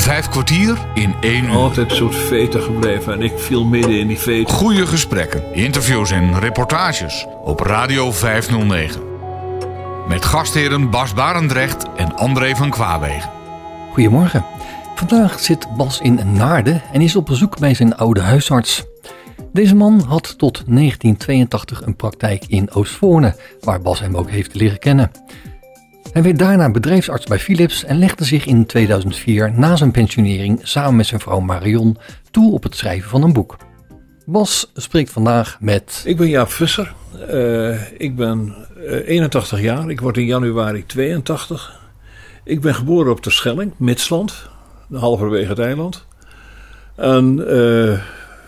Vijf kwartier in één uur. Altijd een soort veten gebleven en ik viel midden in die veten. Goede gesprekken, interviews en reportages op Radio 509. Met gastheren Bas Barendrecht en André van Kwaabegen. Goedemorgen. Vandaag zit Bas in Naarden en is op bezoek bij zijn oude huisarts. Deze man had tot 1982 een praktijk in Oostvoorne, waar Bas hem ook heeft leren kennen. Hij werd daarna bedrijfsarts bij Philips en legde zich in 2004 na zijn pensionering samen met zijn vrouw Marion toe op het schrijven van een boek. Bas spreekt vandaag met. Ik ben Jaap Visser. Uh, ik ben uh, 81 jaar. Ik word in januari 82. Ik ben geboren op de Schelling, Midsland, halverwege het eiland. En uh,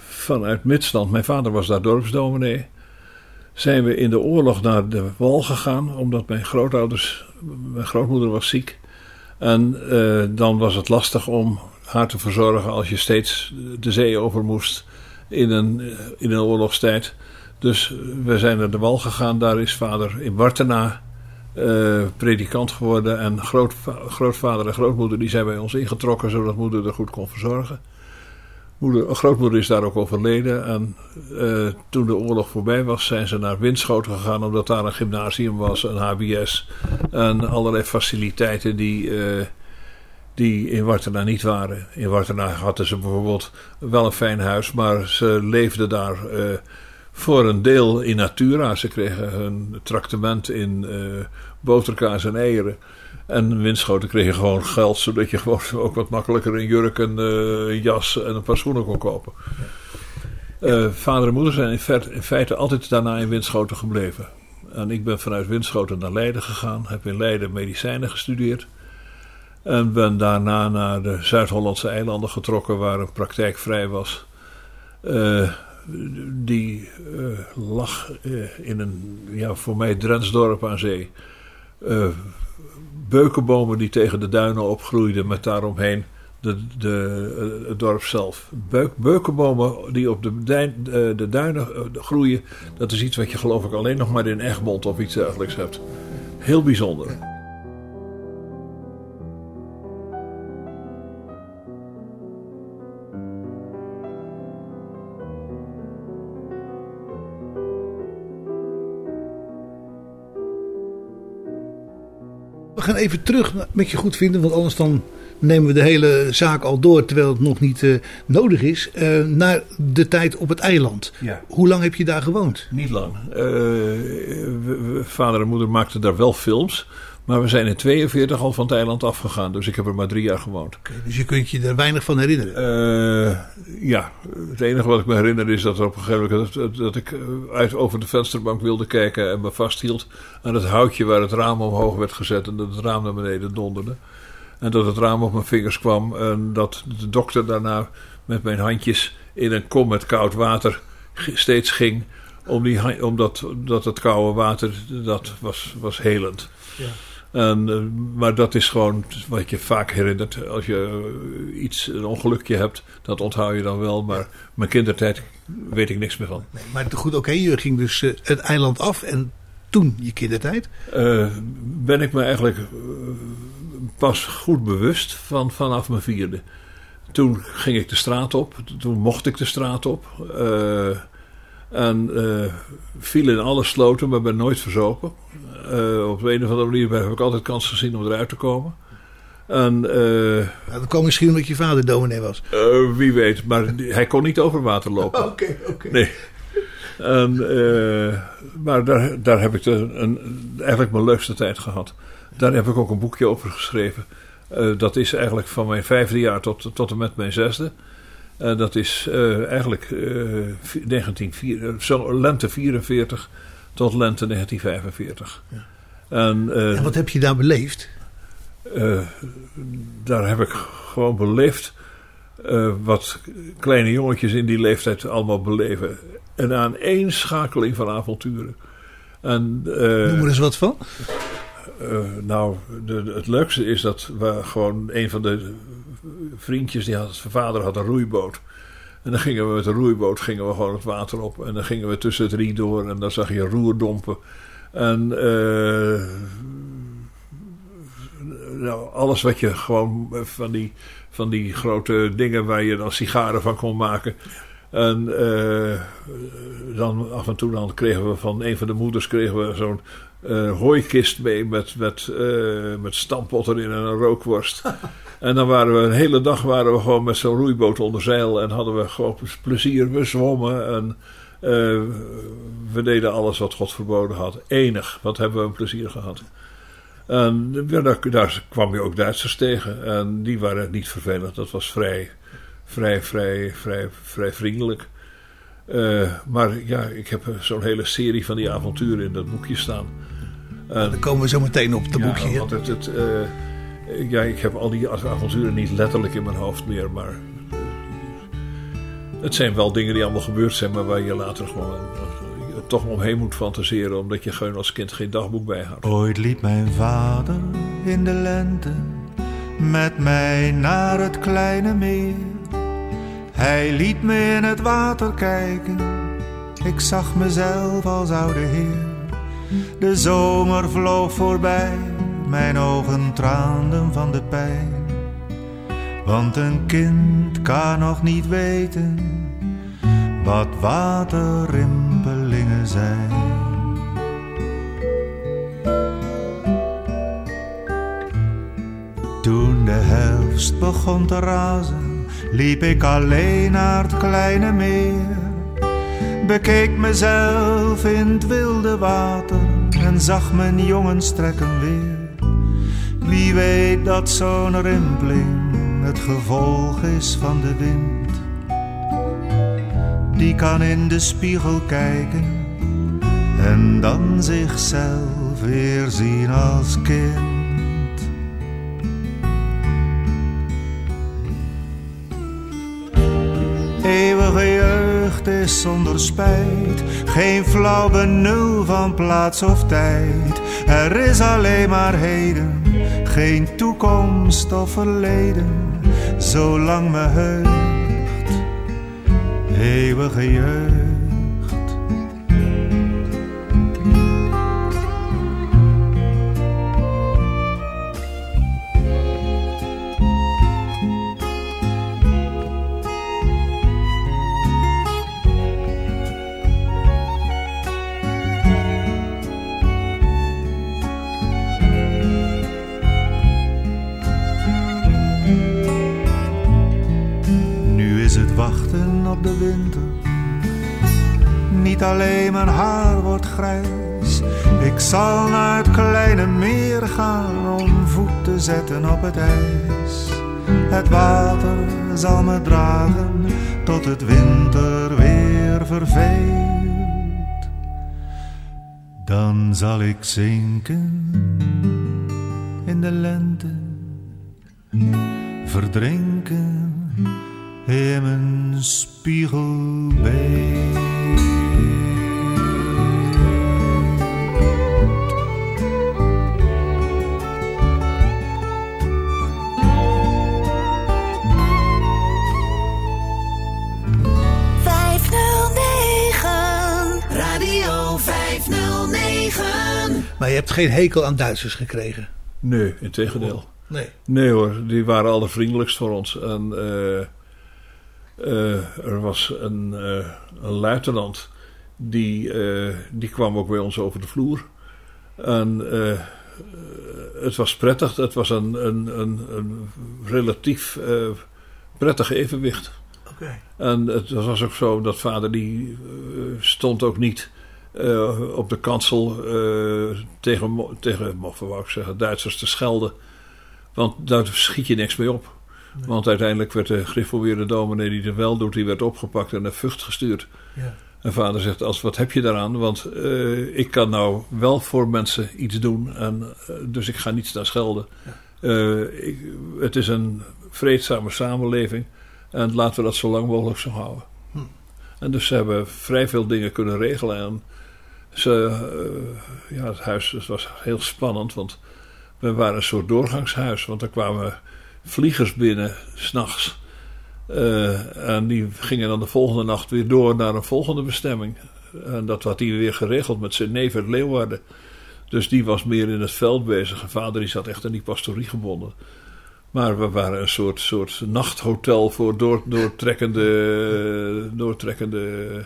vanuit Midsland, mijn vader was daar dorpsdominee, zijn we in de oorlog naar de wal gegaan, omdat mijn grootouders, mijn grootmoeder was ziek. En uh, dan was het lastig om haar te verzorgen als je steeds de zee over moest in een, in een oorlogstijd. Dus we zijn naar de wal gegaan, daar is vader in Wartena uh, predikant geworden. En groot, grootvader en grootmoeder die zijn bij ons ingetrokken, zodat moeder er goed kon verzorgen. Moeder, grootmoeder is daar ook overleden. En uh, toen de oorlog voorbij was, zijn ze naar Winschoten gegaan, omdat daar een gymnasium was, een HBS en allerlei faciliteiten die, uh, die in Wartena niet waren. In Wartena hadden ze bijvoorbeeld wel een fijn huis, maar ze leefden daar uh, voor een deel in natura. Ze kregen hun tractement in boterkaas en eieren. En Winschoten kreeg je gewoon geld, zodat je gewoon ook wat makkelijker een jurk, en een jas en een paar schoenen kon kopen. Uh, vader en moeder zijn in feite, in feite, altijd daarna in Winschoten gebleven. En ik ben vanuit Winschoten naar Leiden gegaan, heb in Leiden medicijnen gestudeerd. En ben daarna naar de Zuid-Hollandse eilanden getrokken, waar een praktijk vrij was. Uh, die lag in een, ja, voor mij Drensdorp aan zee beukenbomen die tegen de duinen opgroeiden met daaromheen de, de, het dorp zelf. Beuk, beukenbomen die op de, de, de duinen groeien, dat is iets wat je geloof ik alleen nog maar in Egmond of iets dergelijks hebt. Heel bijzonder. We gaan even terug met je goed vinden, want anders dan nemen we de hele zaak al door terwijl het nog niet uh, nodig is. Uh, naar de tijd op het eiland. Ja. Hoe lang heb je daar gewoond? Niet lang. Uh, vader en moeder maakten daar wel films. Maar we zijn in 42 al van het eiland afgegaan. Dus ik heb er maar drie jaar gewoond. Okay, dus je kunt je er weinig van herinneren? Uh, ja, het enige wat ik me herinner is dat er op een gegeven moment... dat, dat ik uit over de vensterbank wilde kijken en me vasthield... aan het houtje waar het raam omhoog werd gezet... en dat het raam naar beneden donderde. En dat het raam op mijn vingers kwam... en dat de dokter daarna met mijn handjes in een kom met koud water steeds ging... Om die, omdat dat het koude water, dat was, was helend. Ja. En, uh, maar dat is gewoon wat je vaak herinnert. Als je uh, iets, een ongelukje hebt, dat onthoud je dan wel. Maar mijn kindertijd weet ik niks meer van. Nee, maar goed, oké, okay, je ging dus uh, het eiland af en toen je kindertijd? ben ik me eigenlijk pas goed bewust van vanaf mijn vierde. Toen ging ik de straat op, toen mocht ik de straat op. En uh, viel in alle sloten, maar ben nooit verzopen. Uh, op een of andere manier heb ik altijd kans gezien om eruit te komen. En, uh, ja, dat kwam misschien omdat je vader dominee was. wie weet, maar hij kon niet over water lopen. Oké, okay, oké. Okay. Nee. En, maar daar, daar heb ik de, een, eigenlijk mijn leukste tijd gehad. Daar heb ik ook een boekje over geschreven. dat is eigenlijk van mijn vijfde jaar tot, tot en met mijn zesde. Dat is eigenlijk uh, 1904, zo, lente 44 tot lente 1945. Ja. En, en, wat heb je daar beleefd? daar heb ik gewoon beleefd wat kleine jongetjes in die leeftijd allemaal beleven. Een aaneenschakeling van avonturen. En, Noem er eens wat van. nou, de, het leukste is dat we gewoon een van de vriendjes, die had, zijn vader had een roeiboot. En dan gingen we met de roeiboot gingen we gewoon het water op. En dan gingen we tussen het riet door en dan zag je roerdompen. En uh, nou, alles wat je gewoon van die, van die grote dingen waar je dan sigaren van kon maken. En eh, dan af en toe dan kregen we van een van de moeders kregen we zo'n uh, hooikist mee met, met, uh, met stampot erin en een rookworst. en dan waren we een hele dag waren we gewoon met zo'n roeiboot onder zeil en hadden we gewoon plezier. We zwommen en we deden alles wat God verboden had. Enig, wat hebben we een plezier gehad. En daar, daar kwam je ook Duitsers tegen en die waren niet vervelend. Dat was vrij vrij, vrij, vrij, vrij vriendelijk. Uh, maar ja, ik heb zo'n hele serie van die avonturen in dat boekje staan. En, Dan komen we zo meteen op het ja, boekje. Want het, het, uh, ja, ik heb al die avonturen niet letterlijk in mijn hoofd meer, maar uh, het zijn wel dingen die allemaal gebeurd zijn, maar waar je later gewoon toch omheen moet fantaseren, omdat je gewoon als kind geen dagboek bij had. Ooit liep mijn vader in de lente met mij naar het kleine meer. Hij liet me in het water kijken, ik zag mezelf als oude heer. De zomer vloog voorbij, mijn ogen traanden van de pijn. Want een kind kan nog niet weten wat waterrimpelingen zijn. Toen de herfst begon te razen, liep ik alleen naar het kleine meer. Bekeek mezelf in het wilde water en zag mijn jongens trekken weer. Wie weet dat zo'n rimpeling het gevolg is van de wind. Die kan in de spiegel kijken en dan zichzelf weer zien als kind. Is zonder spijt, geen flauw benul van plaats of tijd. Er is alleen maar heden, geen toekomst of verleden, zolang me heugt. Eeuwige jeugd. Op de winter. Niet alleen mijn haar wordt grijs. Ik zal naar het kleine meer gaan om voet te zetten op het ijs. Het water zal me dragen tot het winter weer verveelt. Dan zal ik zinken in de lente, verdrinken in mijn spiegelbeeld. Radio 509. Maar je hebt geen hekel aan Duitsers gekregen? Nee, in tegendeel. Nee. Nee hoor, die waren allervriendelijkst voor ons. En uh, uh, er was een, uh, een luitenant, die, die kwam ook bij ons over de vloer. En het was prettig, het was een, een, een, een relatief prettig evenwicht. Okay. En het was ook zo dat vader die stond ook niet op de kansel tegen, tegen wou ik zeggen, Duitsers te schelden. Want daar schiet je niks mee op. Nee. Want uiteindelijk werd de gereformeerde dominee die het wel doet, die werd opgepakt en naar Vught gestuurd. Ja. En vader zegt, als, wat heb je daaraan? Want uh, ik kan nou wel voor mensen iets doen, en, dus ik ga niet staan schelden. Ja. Ik, het is een vreedzame samenleving en laten we dat zo lang mogelijk zo houden. Hm. En dus ze hebben vrij veel dingen kunnen regelen. En ze, ja, het huis was heel spannend, want we waren een soort doorgangshuis. Want er kwamen vliegers binnen, s'nachts. Uh, en die gingen dan de volgende nacht weer door naar een volgende bestemming. En dat had hij weer geregeld met zijn neef uit Leeuwarden. Dus die was meer in het veld bezig. En vader die zat echt aan die pastorie gebonden. Maar we waren een soort, soort nachthotel voor door, doortrekkende, doortrekkende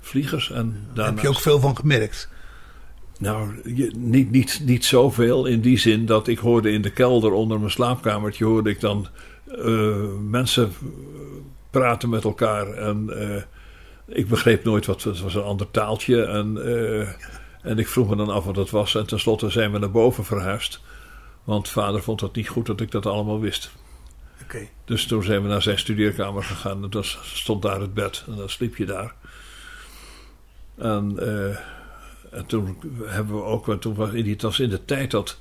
vliegers. En Daar heb je ook veel van gemerkt. Nou, niet, niet, niet zoveel in die zin dat ik hoorde in de kelder onder mijn slaapkamertje... hoorde ik dan uh, mensen praten met elkaar. En uh, ik begreep nooit wat het was een ander taaltje. En, uh, en ik vroeg me dan af wat dat was. En tenslotte zijn we naar boven verhuisd. Want vader vond het niet goed dat ik dat allemaal wist. Okay. Dus toen zijn we naar zijn studeerkamer gegaan. En toen stond daar het bed. En dan sliep je daar. En, en toen hebben we ook... Toen was, in die, het was in de tijd dat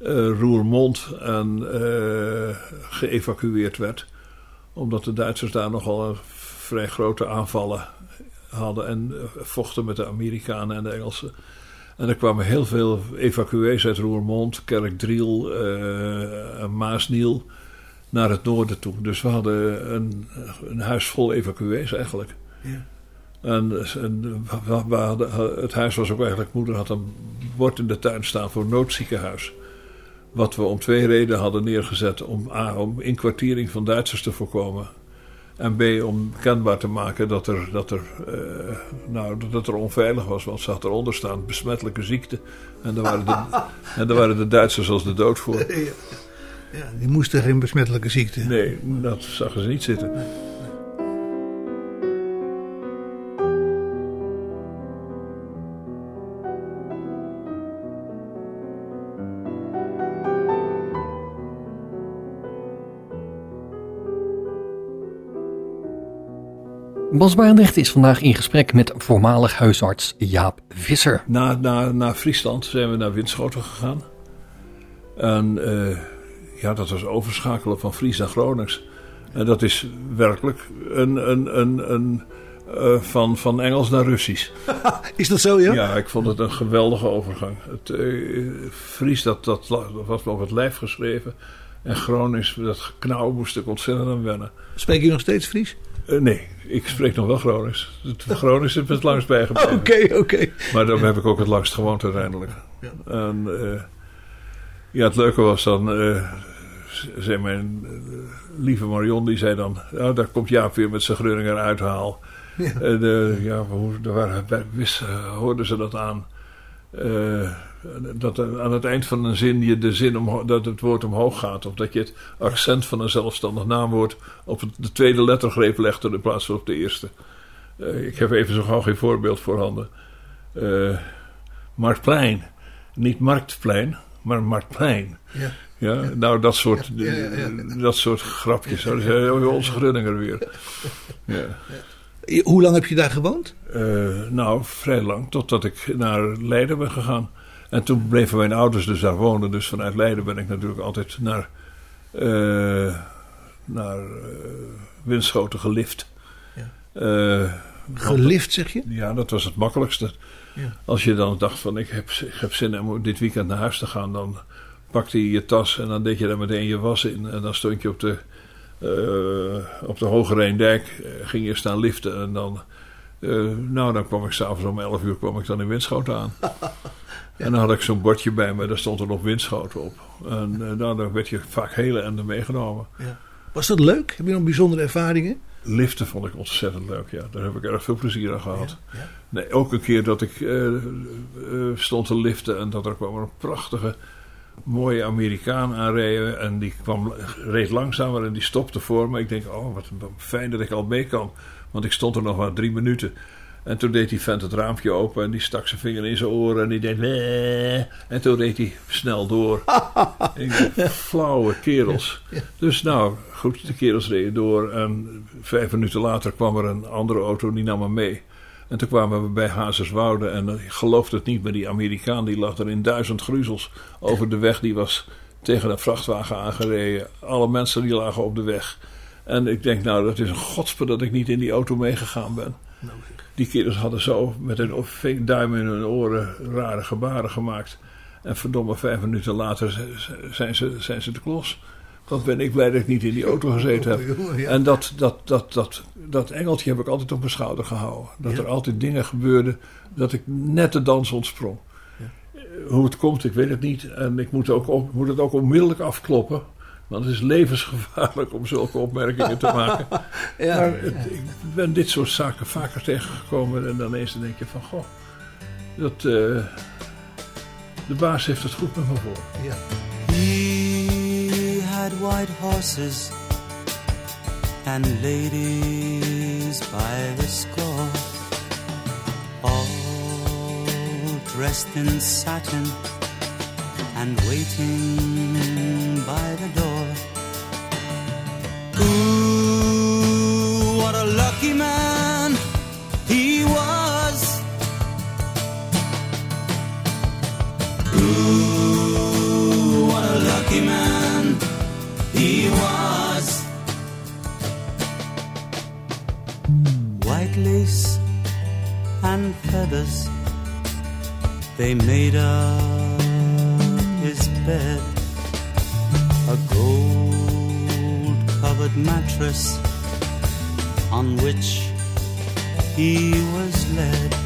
uh, Roermond en, uh, geëvacueerd werd. Omdat de Duitsers daar nogal vrij grote aanvallen hadden. En vochten met de Amerikanen en de Engelsen. En er kwamen heel veel evacuees uit Roermond, Kerkdriel, uh, Maasniel naar het noorden toe. Dus we hadden een, een huis vol evacuees eigenlijk. Ja. En, en hadden, het huis was ook eigenlijk, moeder had een bord in de tuin staan voor noodziekenhuis. Wat we om twee redenen hadden neergezet. Om A, om inkwartiering van Duitsers te voorkomen. En B, om kenbaar te maken dat er, dat er, uh, nou, dat er onveilig was. Want ze had eronder staan besmettelijke ziekte. En daar waren de, en daar waren de Duitsers als de dood voor. Ja, ja, die moesten geen besmettelijke ziekte. Nee, dat zagen ze niet zitten. Bas Barendrecht is vandaag in gesprek met voormalig huisarts Jaap Visser. Na, na, na Friesland zijn we naar Winschoten gegaan. En uh, ja, dat was overschakelen van Fries naar Gronings. En dat is werkelijk een, een, een, een uh, van, van Engels naar Russisch. is dat zo, ja? Ja, ik vond het een geweldige overgang. Het uh, Fries, dat, dat, dat was me op het lijf geschreven. En Gronings, dat geknauw moest ik ontzettend aan wennen. Spreek je nog steeds Fries? Uh, nee, ik spreek nog wel Gronings. Het Gronings is het langst bijgebleven. Oké, oké. Okay. Maar daar heb ik ook het langst gewoond uiteindelijk. Ja. En uh, ja, het leuke was dan... Uh, zei mijn lieve Marion, die zei dan... Nou, daar komt Jaap weer met zijn Groninger uithaal. Ja. En uh, ja, daar waren, wist, hoorden ze dat aan. Uh, dat aan het eind van een zin je de zin om, dat het woord omhoog gaat. Of dat je het accent van een zelfstandig naamwoord op de tweede lettergreep legt in plaats van op de eerste. Uh, ik heb even zo gauw geen voorbeeld voorhanden. Uh, Marktplein. Niet Marktplein, maar Marktplein. Ja. Ja, nou dat soort, ja, ja, ja, dat soort grapjes. Ja, ja. Onze Grunninger weer. Ja. Hoe lang heb je daar gewoond? Uh, nou, vrij lang. Totdat ik naar Leiden ben gegaan. En toen bleven mijn ouders dus daar wonen. Dus vanuit Leiden ben ik natuurlijk altijd naar, uh, naar uh, Winschoten gelift. Ja. gelift zeg je? Ja, dat was het makkelijkste. Ja. Als je dan dacht van ik heb, ik heb zin om dit weekend naar huis te gaan. Dan pakte je je tas en dan deed je daar meteen je was in. En dan stond je op de, op de Hoge Rijndijk. ging je staan liften en dan... Nou, dan kwam ik s'avonds om 11 uur kwam ik dan in Winschoten aan. En dan had ik zo'n bordje bij me, daar stond er nog Winschoten op. En uh, nou, dan werd je vaak hele enden meegenomen. Ja. Was dat leuk? Heb je nog bijzondere ervaringen? Liften vond ik ontzettend leuk, ja. Daar heb ik erg veel plezier aan gehad. Ja, ja. Nee, ook een keer dat ik uh, stond te liften en dat er kwam een prachtige mooie Amerikaan aanrijden. En die kwam, reed langzamer en die stopte voor me. Ik denk, oh, wat fijn dat ik al mee kan. Want ik stond er nog maar drie minuten. En toen deed die vent het raampje open en die stak zijn vinger in zijn oren en die deed nee. En toen reed hij snel door. ik dacht, flauwe kerels. Dus nou, goed, de kerels reden door. En vijf minuten later kwam er een andere auto, die nam me mee. En toen kwamen we bij Hazerswoude en ik geloofde het niet, maar die Amerikaan die lag er in duizend gruzels over de weg. Die was tegen een vrachtwagen aangereden. Alle mensen die lagen op de weg. En ik denk, nou, dat is een godspe dat ik niet in die auto meegegaan ben. Die kerels hadden zo met hun duim in hun oren rare gebaren gemaakt. En verdomme, vijf minuten later zijn ze, zijn ze de klos. Wat ben ik blij dat ik niet in die auto gezeten heb. En dat, dat, dat, dat, dat engeltje heb ik altijd op mijn schouder gehouden. Dat er altijd dingen gebeurden dat ik net de dans ontsprong. Hoe het komt, ik weet het niet. En ik moet, ook moet het ook onmiddellijk afkloppen. Want het is levensgevaarlijk om zulke opmerkingen te maken. Ja. Maar het- ik ben dit soort zaken vaker tegengekomen. En dan ineens dan denk je van, goh, dat, eh, de baas heeft het goed met me voor. Ja. He had white horses and ladies by the score, all dressed in satin and waiting by the door. What a lucky man he was. Ooh, what a lucky man he was. White lace and feathers, they made up his bed. A gold covered mattress on which he was led.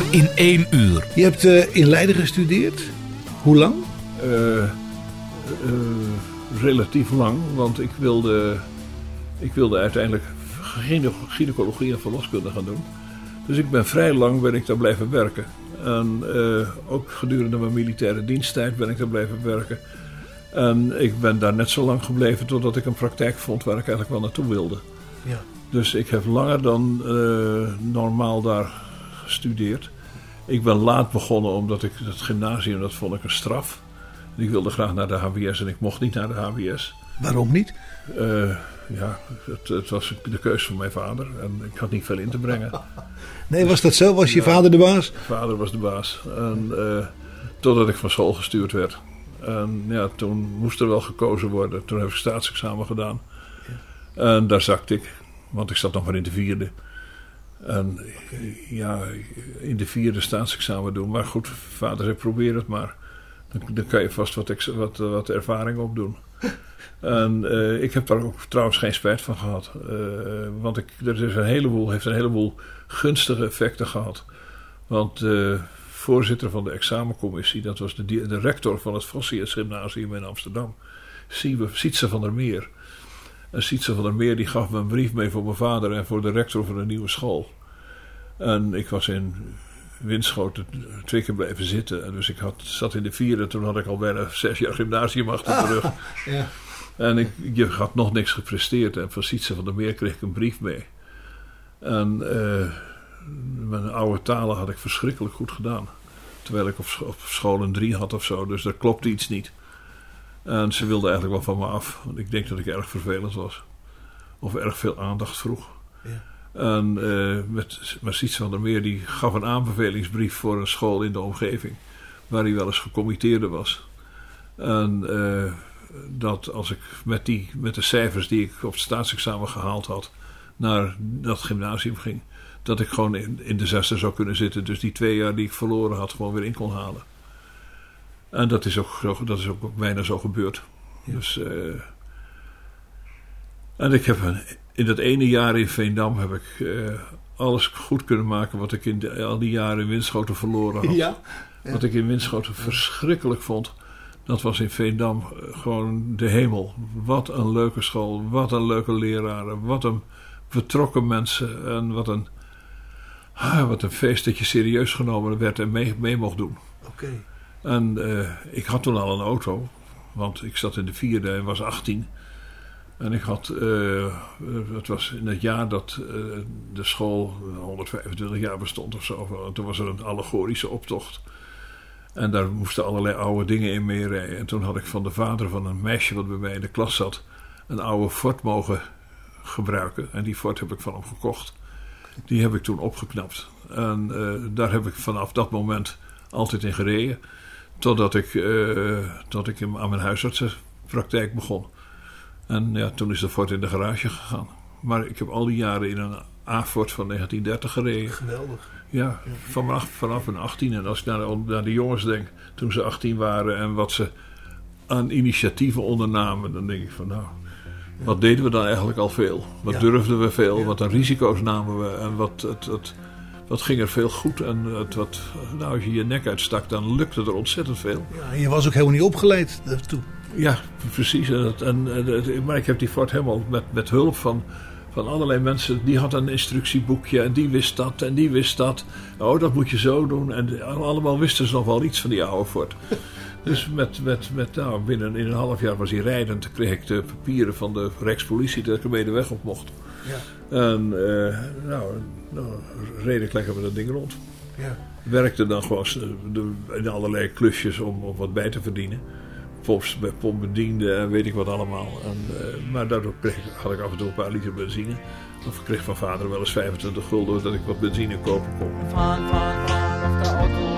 In één uur. Je hebt eh, in Leiden gestudeerd. Hoe lang? Eh, eh, relatief lang, want ik wilde, ik wilde uiteindelijk gyne- gynaecologie en verloskunde gaan doen. Dus ik ben vrij lang ben ik daar blijven werken. En eh, ook gedurende mijn militaire diensttijd ben ik daar blijven werken. En ik ben daar net zo lang gebleven totdat ik een praktijk vond waar ik eigenlijk wel naartoe wilde. Ja. Dus ik heb langer dan eh, normaal daar gestudeerd. Ik ben laat begonnen omdat ik het gymnasium, dat vond ik een straf. Ik wilde graag naar de HBS en ik mocht niet naar de HBS. Waarom niet? Eh, ja, het, het was de keus van mijn vader en ik had niet veel in te brengen. Nee, was dat zo? Was je vader de baas? Vader was de baas. En, eh, totdat ik van school gestuurd werd. En ja, toen moest er wel gekozen worden. Toen heb ik staatsexamen gedaan. En daar zakte ik, want ik zat nog maar in de vierde. En eh, ja, in de vierde staatsexamen doen. Maar goed, vader zei probeer het maar. Dan, dan kan je vast wat, wat, eh, wat ervaring opdoen. En eh, ik heb daar ook trouwens geen spijt van gehad. Eh, want ik, er is een heleboel, heeft een heleboel gunstige effecten gehad. Want de voorzitter van de examencommissie, dat was de, de rector van het Vossius Gymnasium in Amsterdam, Sietse van der Meer. En Sietse van der Meer die gaf me een brief mee voor mijn vader en voor de rector van de nieuwe school. En ik was in Winschoten twee keer blijven zitten. En dus ik had, zat in de vierde, toen had ik al bijna zes jaar gymnasium achter de rug. Ja. En ik, je had nog niks gepresteerd. En van Sietse van der Meer kreeg ik een brief mee. En eh, mijn oude talen had ik verschrikkelijk goed gedaan. Terwijl ik op school een drie had of zo. Dus daar klopte iets niet. En ze wilde eigenlijk wel van me af. Want ik denk dat ik erg vervelend was. Of erg veel aandacht vroeg. Ja. En eh met, maar Sietse van der Meer die gaf een aanbevelingsbrief voor een school in de omgeving. Waar hij wel eens gecommitteerde was. En eh, dat als ik met, die, met de cijfers die ik op het staatsexamen gehaald had. naar dat gymnasium ging. dat ik gewoon in, in de zesde zou kunnen zitten. Dus die twee jaar die ik verloren had, gewoon weer in kon halen. En dat is ook, dat is ook bijna zo gebeurd. Dus, eh, en ik heb een, in dat ene jaar in Veendam heb ik eh, alles goed kunnen maken wat ik in de- al die jaren in Winschoten verloren had. Ja. Wat ik in Winschoten verschrikkelijk vond, dat was in Veendam eh, gewoon de hemel. Wat een leuke school, wat een leuke leraren, wat een betrokken mensen en wat een, ah, wat een feest dat je serieus genomen werd en mee, mee mocht doen. Oké. En eh, ik had toen al een auto, want ik zat in de vierde en was 18. En ik had, eh, het was in het jaar dat eh, de school 125 jaar bestond of zo. En toen was er een allegorische optocht. En daar moesten allerlei oude dingen in meerijden. En toen had ik van de vader van een meisje wat bij mij in de klas zat, een oude Ford mogen gebruiken. En die Ford heb ik van hem gekocht. Die heb ik toen opgeknapt. En daar heb ik vanaf dat moment altijd in gereden. Totdat ik, eh, tot ik aan mijn huisartsenpraktijk begon. En ja, toen is de Ford in de garage gegaan. Maar ik heb al die jaren in een A-Ford van 1930 gereden. Geweldig. Ja, vanaf, vanaf een 18. En als ik naar de, naar de jongens denk, toen ze 18 waren en wat ze aan initiatieven ondernamen, dan denk ik van nou, wat deden we dan eigenlijk al veel? Wat Ja. durfden we veel? Wat aan risico's namen we? En wat, het, het, wat ging er veel goed? En het, wat, nou, als je je nek uitstak, dan lukte er ontzettend veel. Ja, je was ook helemaal niet opgeleid daartoe. Ja, precies. En het- en, het- maar ik heb die Ford helemaal met, met hulp van, van allerlei mensen. Die had een instructieboekje en die wist dat en die wist dat. Oh, dat moet je zo doen. En allemaal wisten ze nog wel iets van die oude Ford. Dus met, met, met, nou, binnen in een half jaar was hij rijdend. Kreeg ik de papieren van de Rijkspolitie dat ik ermee de weg op mocht. Ja. En eh, nou, nou, reed ik lekker met dat ding rond. Ja. Werkte dan gewoon de- in allerlei klusjes om, om wat bij te verdienen. Pomps, bij pompbedienden en weet ik wat allemaal. En, eh, maar daardoor kreeg, had ik af en toe een paar liter benzine. Of ik kreeg van vader wel eens 25 gulden dat ik wat benzine kopen kon. fahren, fahren auf der Autobahn.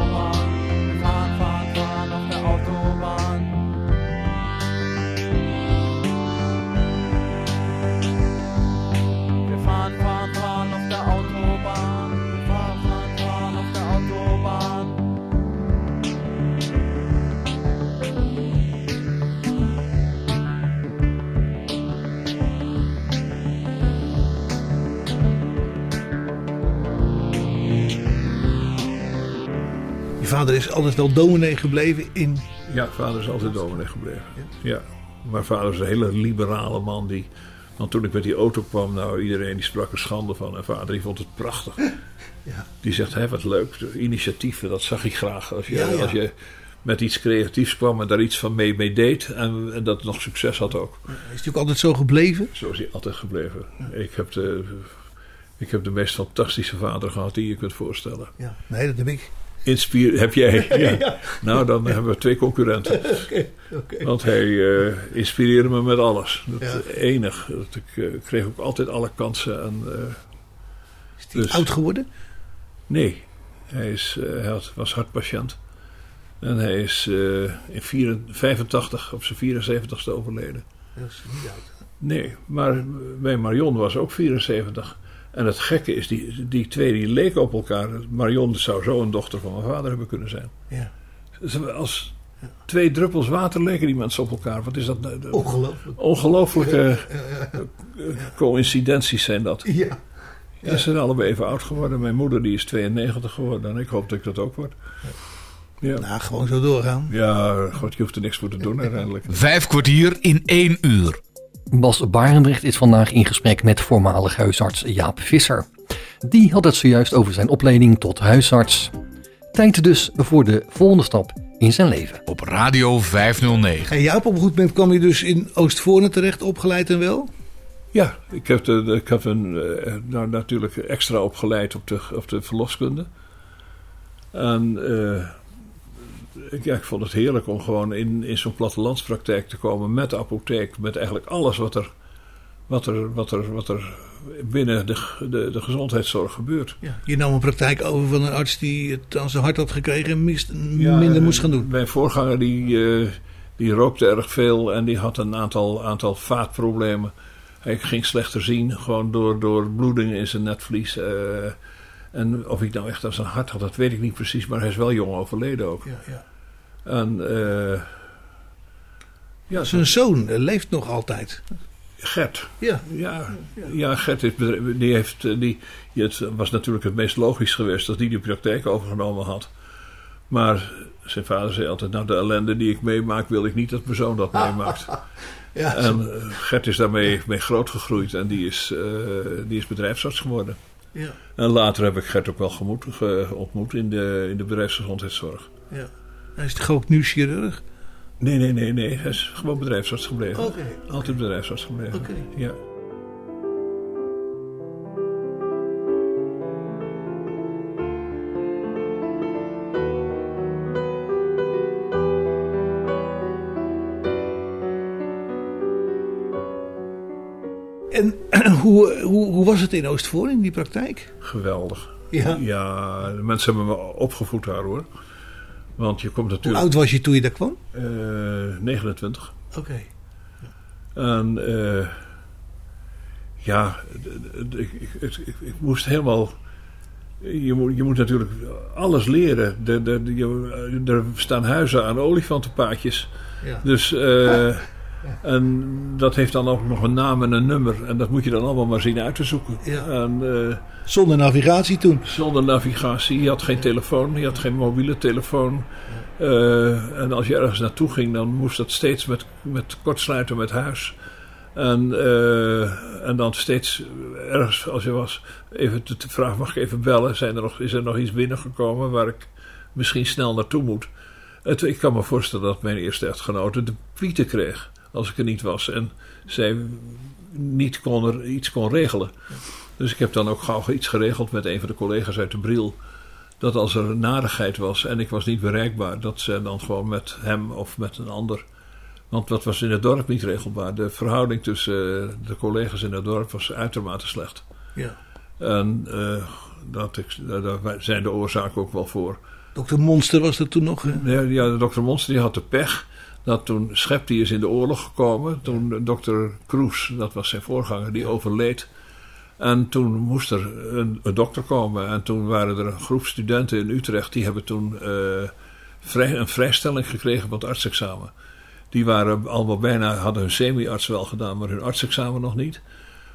Vader is altijd wel dominee gebleven in... Ja, vader is altijd dominee gebleven. Ja. Maar vader is een hele liberale man. Die, want toen ik met die auto kwam, nou iedereen die sprak er schande van. En vader die vond het prachtig. Ja. Die zegt, hé, wat leuk. Initiatieven, dat zag ik graag. Als je, Ja, ja. Als je met iets creatiefs kwam en daar iets van mee, mee deed. En, en dat nog succes had ook. Hij is natuurlijk altijd zo gebleven. Zo is hij altijd gebleven. Ik heb de, ik heb de meest fantastische vader gehad die je kunt voorstellen. Ja. Nee, dat heb ik. Inspier heb jij? Ja. Nou, dan hebben we twee concurrenten. Oké, oké. Want hij eh, inspireerde me met alles. Dat Ja. enig. Dat ik eh, kreeg ook altijd alle kansen. En, eh, Is hij Dus- oud geworden? nee, hij, is, hij had, was hartpatiënt. En hij is in 84, 85 op zijn 74ste overleden. Dat is niet oud. Nee, maar bij Marion was ook 74. En het gekke is, die, die twee die leken op elkaar. Marion zou zo een dochter van mijn vader hebben kunnen zijn. Ja. Ze- Als twee druppels water leken die mensen op elkaar. Wat is dat? nou? De- Ongelooflijk. Ongelooflijke coincidenties zijn dat. Ja. Ja, ze zijn allebei even oud geworden. Mijn moeder die is 92 geworden en ik hoop dat ik dat ook word. Ja, Nou, gewoon zo doorgaan. ja god, je hoeft er niks voor te doen uiteindelijk. Vijf kwartier in één uur. Bas Barendrecht is vandaag in gesprek met voormalig huisarts Jaap Visser. Die had het zojuist over zijn opleiding tot huisarts. Tijd dus voor de volgende stap in zijn leven. Op Radio 509. En jij op een goed moment kwam je dus in Oostvoorne terecht, opgeleid en wel? Ja, ik heb, de, ik heb een, eh, nou, natuurlijk extra opgeleid op de, op de verloskunde. En eh, ik, ja, ik vond het heerlijk om gewoon in, in zo'n plattelandspraktijk te komen met de apotheek. Met eigenlijk alles wat er, wat er, wat er, wat er binnen de, de, de gezondheidszorg gebeurt. Ja. Je nam een praktijk over van een arts die het aan zijn hart had gekregen en mist, Ja, minder eh, moest gaan doen. Mijn voorganger die, eh, die rookte erg veel en die had een aantal, aantal vaatproblemen. Hij ging slechter zien, gewoon door, door bloedingen in zijn netvlies. eh, en of ik nou echt aan zijn hart had, dat weet ik niet precies, maar hij is wel jong overleden ook. Ja, ja. En eh, ja, Zijn zoon eh, leeft nog altijd. Gert. Ja. Ja, ja Gert is, die heeft, eh, die, het was natuurlijk het meest logisch geweest dat hij die praktijk overgenomen had. Maar zijn vader zei altijd, nou de ellende die ik meemaak wil ik niet dat mijn zoon dat meemaakt. Ja, En Gert is daarmee mee grootgegroeid en die is, eh, die is bedrijfsarts geworden. Ja, En later heb ik Gert ook wel gemoet, ge- ontmoet in de, in de bedrijfsgezondheidszorg. ja. Hij is toch ook nu chirurg? Nee, nee, nee, nee. Hij is gewoon bedrijfsarts gebleven. Oké, Altijd bedrijfsarts gebleven. Oké. Ja. Hoe, hoe, hoe was het in Oostvoorne, in die praktijk? Geweldig. Ja. Ja, de mensen hebben me opgevoed daar hoor. Want je komt Hoe natuurlijk... oud was je toen je daar kwam? eh 29. Oké. En eh, ja, ik, ik, ik, ik- ik moest helemaal. Je moet, je moet natuurlijk alles leren. Je- er staan huizen aan olifantenpaadjes. Ja. Dus, en dat heeft dan ook nog een naam en een nummer. En dat moet je dan allemaal maar zien uit te zoeken. Ja. En, eh, Zonder navigatie toen. zonder navigatie. Je had geen telefoon, je had geen mobiele telefoon. Eh, en als je ergens naartoe ging, dan moest dat steeds met, met kortsluiten met huis. En, eh, en dan steeds ergens, als je was, even te vragen: mag ik even bellen? Zijn er nog, is er nog iets binnengekomen waar ik misschien snel naartoe moet? Het, ik kan me voorstellen dat mijn eerste echtgenote de pieten kreeg als ik er niet was. En zij niet kon er iets kon regelen. Dus ik heb dan ook gauw iets geregeld met een van de collega's uit de Bril. Dat als er een narigheid was en ik was niet bereikbaar, dat ze dan gewoon met hem of met een ander. Want dat was in het dorp niet regelbaar. De verhouding tussen eh, de collega's in het dorp was uitermate slecht. Ja. En eh, dat ik, daar daar zijn de oorzaken ook wel voor. Dokter Monster was er toen nog. hè? Ja, ja, de dokter Monster die had de pech. Dat toen Schep die is in de oorlog gekomen. Toen dokter Kroes, dat was zijn voorganger, die overleed. En toen moest er een, een dokter komen. En toen waren er een groep studenten in Utrecht. Die hebben toen eh, vrij, een vrijstelling gekregen van het artsexamen. Die waren allemaal bijna, hadden hun semi-arts wel gedaan, maar hun artsexamen nog niet.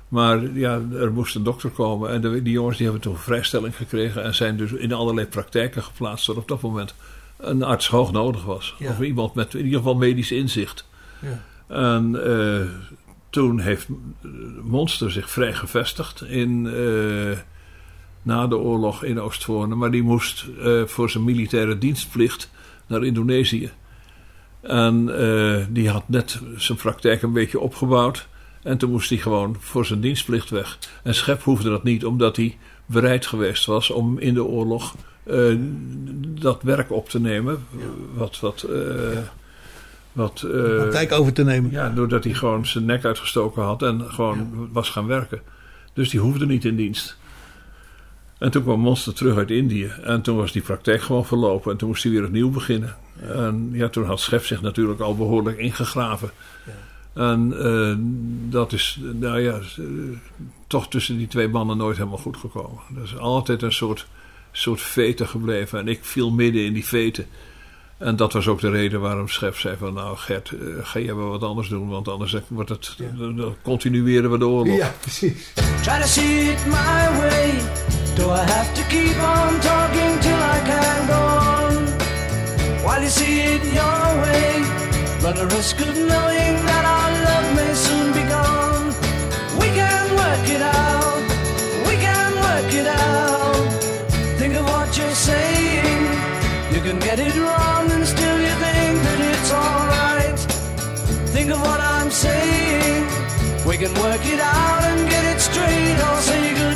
Maar ja, er moest een dokter komen. En de, die jongens die hebben toen vrijstelling gekregen. En zijn dus in allerlei praktijken geplaatst. Waar op dat moment een arts hoog nodig was. Ja. Of iemand met in ieder geval medisch inzicht. Ja. En eh, toen heeft Monster zich vrij gevestigd in, eh, na de oorlog in Oostvoorne. Maar die moest eh, voor zijn militaire dienstplicht naar Indonesië. En die had net zijn praktijk een beetje opgebouwd. En toen moest hij gewoon voor zijn dienstplicht weg. En Schep hoefde dat niet, omdat hij bereid geweest was om in de oorlog eh, dat werk op te nemen. Wat, wat, eh, wat eh, praktijk over te nemen. ja, doordat hij gewoon zijn nek uitgestoken had en gewoon was gaan werken. Dus die hoefde niet in dienst. En toen kwam Monster terug uit Indië. En toen was die praktijk gewoon verlopen. En toen moest hij weer opnieuw beginnen. En ja, toen had Schef zich natuurlijk al behoorlijk ingegraven. En dat is, nou ja, toch tussen die twee mannen nooit helemaal goed gekomen. Dat is altijd een soort, soort vete gebleven. En ik viel midden in die vete. En dat was ook de reden waarom Schef zei van... nou Gert, eh, ga jij wel wat anders doen... want anders wordt het... dan- dan continueren we de oorlog. Ja, precies. Try to see it my way. Do I have to keep on talking till I can go on? While you see it your way, run the risk of knowing that our love may soon be gone. We can work it out. What you're saying. You can get it wrong and still you think that it's alright. Think of what I'm saying. We can work it out and get it straight or say goodnight.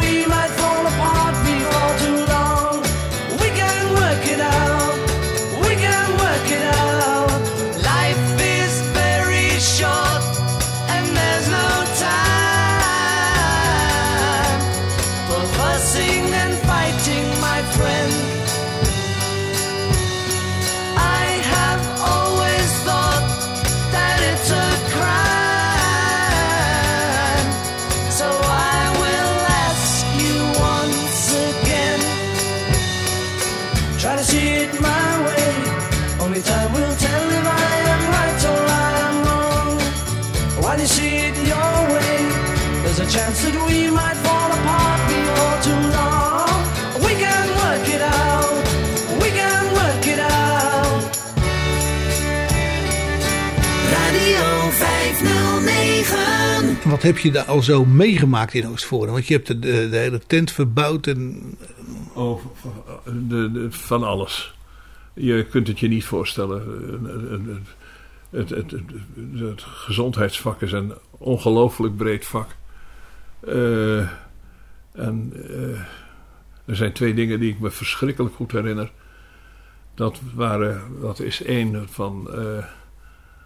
We might Heb je daar al zo meegemaakt in Oostvoorne? Want je hebt de, de, hele tent verbouwd en Oh, de, van alles. Je kunt het je niet voorstellen. Het, het, het, het gezondheidsvak is een ongelooflijk breed vak. Eh, en eh, er zijn twee dingen die ik me verschrikkelijk goed herinner. Dat, waren, dat is één van eh,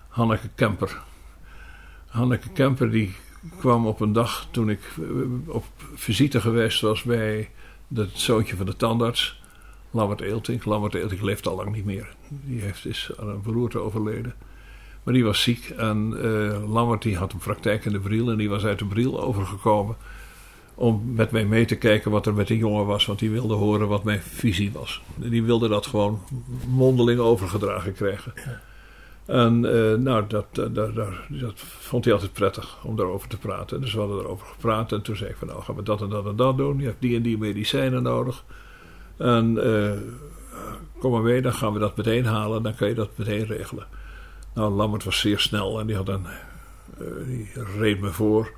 Hanneke Kemper. Hanneke Kemper die kwam op een dag toen ik eh, op visite geweest was bij het zoontje van de tandarts, Lambert Eeltink. Lambert Eeltink leeft al lang niet meer. Die heeft, is aan een beroerte overleden. Maar die was ziek en eh, Lambert die had een praktijk in de Briel en die was uit de Briel overgekomen om met mij mee te kijken wat er met de jongen was, want die wilde horen wat mijn visie was. Die wilde dat gewoon mondeling overgedragen krijgen. En eh, nou, dat, dat, dat, dat- dat vond hij altijd prettig om daarover te praten. Dus we hadden erover gepraat en toen zei ik van nou gaan we dat en dat en dat doen. Je hebt die en die medicijnen nodig. En eh, kom maar mee, dan gaan we dat meteen halen. Dan kan je dat meteen regelen. Nou, Lambert was zeer snel en die, had een, eh, die reed me voor.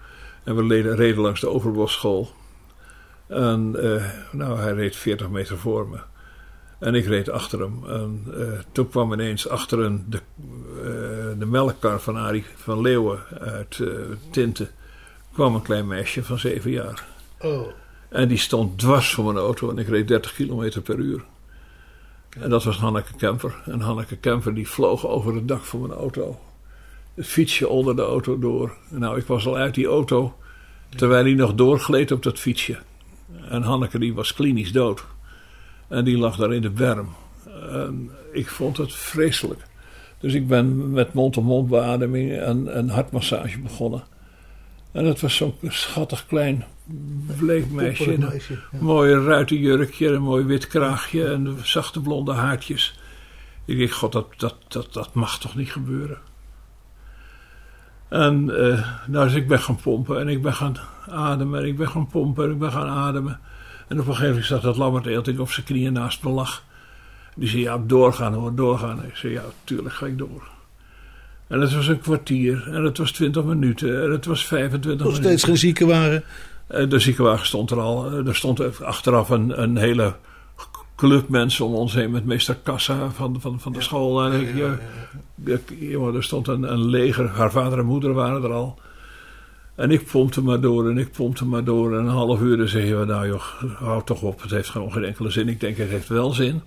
En we reden, reden langs de Overbosschool. En eh, nou, hij reed 40 meter voor me. En ik reed achter hem. En eh, toen kwam ineens achter de, eh, de melkkar van Arie van Leeuwen uit eh Tinten. kwam een klein meisje van zeven jaar. Oh. En die stond dwars voor mijn auto en ik reed 30 kilometer per uur. En dat was Hanneke Kemper. En Hanneke Kemper die vloog over het dak van mijn auto. Het fietsje onder de auto door. Nou, ik was al uit die auto terwijl hij nog doorgleed op dat fietsje. En Hanneke die was klinisch dood. En die lag daar in de berm. En ik vond het vreselijk. Dus ik ben met mond-op-mond beademing en, en hartmassage begonnen. En het was zo'n schattig klein bleek meisje. een meisje, ja. Mooie ruitenjurkje, een mooi wit kraagje en zachte blonde haartjes. Ik dacht, god, dat, dat, dat, dat mag toch niet gebeuren. En eh, nou, dus ik ben gaan pompen en ik ben gaan ademen en ik ben gaan pompen en ik ben gaan ademen. En op een gegeven moment zat dat Lambert Eelting op zijn knieën naast me lag. Die zei, ja, doorgaan hoor, doorgaan. En ik zei, ja, tuurlijk ga ik door. En het was een kwartier en het was 20 minuten en het was 25 Nog minuten. steeds geen ziekenwagen. Eh, De ziekenwagen stond er al. Eh, Er stond achteraf een, een hele club mensen om ons heen met meester Kassa van, van, van de school. En ik, ja, ik- jongen, er stond een, een leger. Haar vader en moeder waren er al. En ik pompte maar door en ik pompte maar door. En een half uur dan zeggen we, nou joh, houd toch op. Het heeft gewoon geen enkele zin. Ik denk, het heeft wel zin.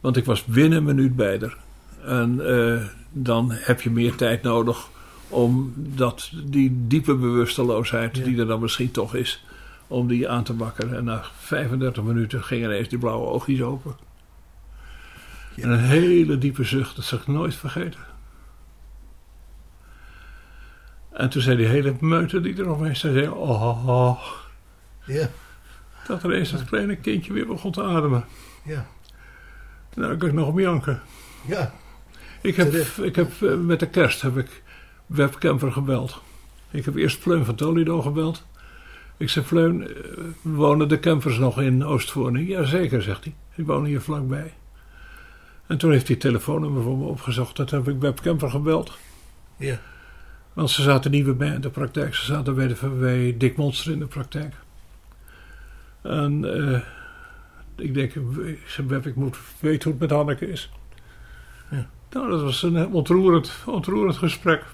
Want ik was binnen een minuut bij haar. En eh, dan heb je meer tijd nodig om dat, die diepe bewusteloosheid die er dan misschien toch is, om die aan te bakken. En na 35 minuten gingen ineens die blauwe oogjes open. En een hele diepe zucht, dat zal ik nooit vergeten. En toen zei die hele meute die eromheen zei, oh, oh, Ja, dat er eens dat kleine kindje weer begon te ademen. ja, Nou, ik kan nog om janken. ja. Ik heb, Terecht. ik heb eh, met de kerst heb ik webcamper gebeld. Ik heb eerst Fleun van Toledo gebeld. Ik zei, Fleun, eh, wonen de campers nog in Oostvoorne? Jazeker, zegt hij. Die wonen hier vlakbij. En toen heeft hij telefoonnummer voor me opgezocht. Dat heb ik webcamper gebeld. Ja. Want ze zaten niet meer bij in de praktijk. Ze zaten bij, de, bij Dick Monster in de praktijk. En eh, ik denk, ik moet weten hoe het met Hanneke is. Ja. Nou, dat was een ontroerend, ontroerend gesprek.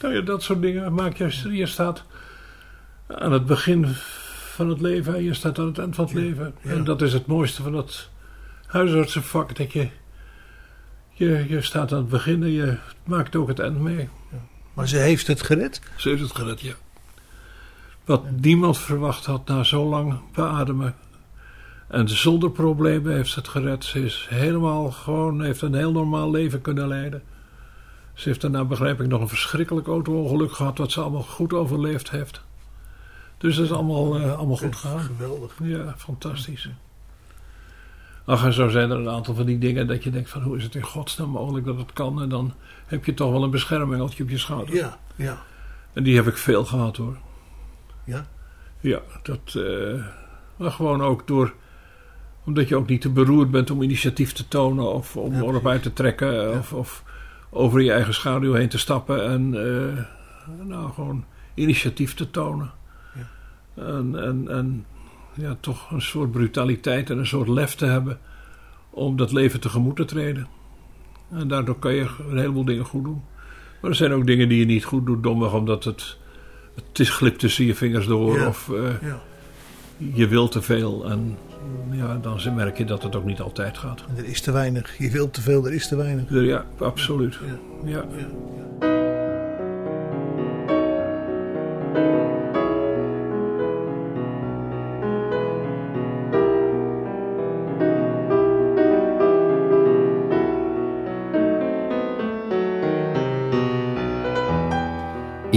Nou ja, dat soort dingen maak je. Je staat aan het begin van het leven en je staat aan het eind van het leven. ja. En dat is het mooiste van het huisartsenvak. Dat je, je, je staat aan het begin en je maakt ook het eind mee. Maar ze heeft het gered. Ze heeft het gered, ja. Wat niemand verwacht had na zo lang beademen. En zonder problemen heeft ze het gered. Ze is helemaal gewoon, heeft een heel normaal leven kunnen leiden. Ze heeft daarna, begrijp ik, nog een verschrikkelijk auto-ongeluk gehad. Wat ze allemaal goed overleefd heeft. Dus dat is allemaal, eh, allemaal goed gegaan. Geweldig. Ja, fantastisch. Ach, en zo zijn er een aantal van die dingen dat je denkt van hoe is het in godsnaam mogelijk dat het kan. En dan heb je toch wel een beschermingeltje op je schouder. Ja, ja, En die heb ik veel gehad hoor. ja. Ja, dat. eh, maar gewoon ook door. Omdat je ook niet te beroerd bent om initiatief te tonen. of om Ja, erop uit te trekken. Of, of over je eigen schaduw heen te stappen. en. eh, nou, gewoon initiatief te tonen. Ja. En, en, en ja, toch een soort brutaliteit en een soort lef te hebben. om dat leven tegemoet te treden. En daardoor kan je een heleboel dingen goed doen. Maar er zijn ook dingen die je niet goed doet, domweg omdat het. Het is glipt tussen je vingers door. Ja. Of eh, ja. je wil te veel. En ja, dan merk je dat het ook niet altijd gaat. En er is te weinig. Je wilt te veel, er is te weinig. Ja, absoluut. Ja. Ja.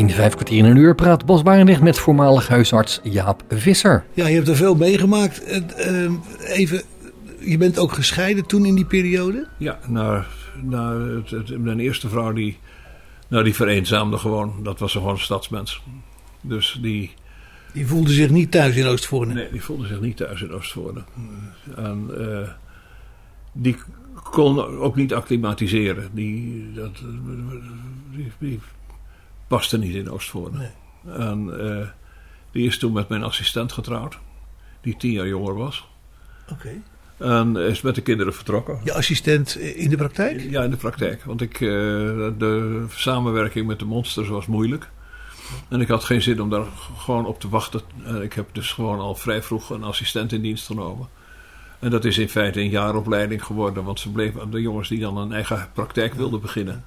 In vijf kwartier in een uur praat Bas Barendrecht met voormalig huisarts Jaap Visser. Ja, je hebt er veel meegemaakt. Ehm, even, je bent ook gescheiden toen in die periode? Ja, nou, nou, het, het- mijn eerste vrouw die, nou, die vereenzaamde gewoon. Dat was gewoon een stadsmens. Dus die, Die voelde zich niet thuis in Oostvoorne. nee, die voelde zich niet thuis in Oostvoorne. En eh, die kon ook niet acclimatiseren. Die, dat, die, die paste niet in Oostvoorne. Nee. En eh, die is toen met mijn assistent getrouwd. Die tien jaar jonger was. Oké. En is met de kinderen vertrokken. Je assistent in de praktijk? Ja, in de praktijk. Want ik, eh, de samenwerking met de monsters was moeilijk. En ik had geen zin om daar gewoon op te wachten. En ik heb dus gewoon al vrij vroeg een assistent in dienst genomen. En dat is in feite een jaaropleiding geworden. Want ze bleven, de jongens die dan een eigen praktijk wilden beginnen...